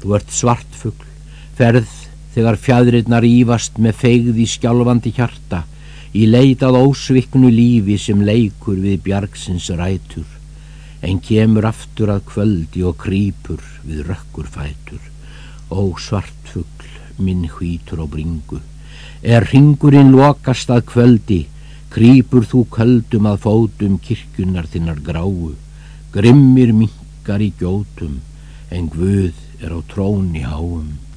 Þú ert svartfugl, ferð þegar fjadrirnar ívast með feigð í skjálfandi hjarta, í leitað ósviknu lífi sem leikur við bjargsins rætur, en kemur aftur að kvöldi og krýpur við rökkur fætur. Ó svartfugl, minn hvítur og bringu, er ringurinn lokast að kvöldi, krýpur þú köldum að fótum kirkjunar þinnar gráu, grimmir minkar í gjótum, en Guð er á tróni háum.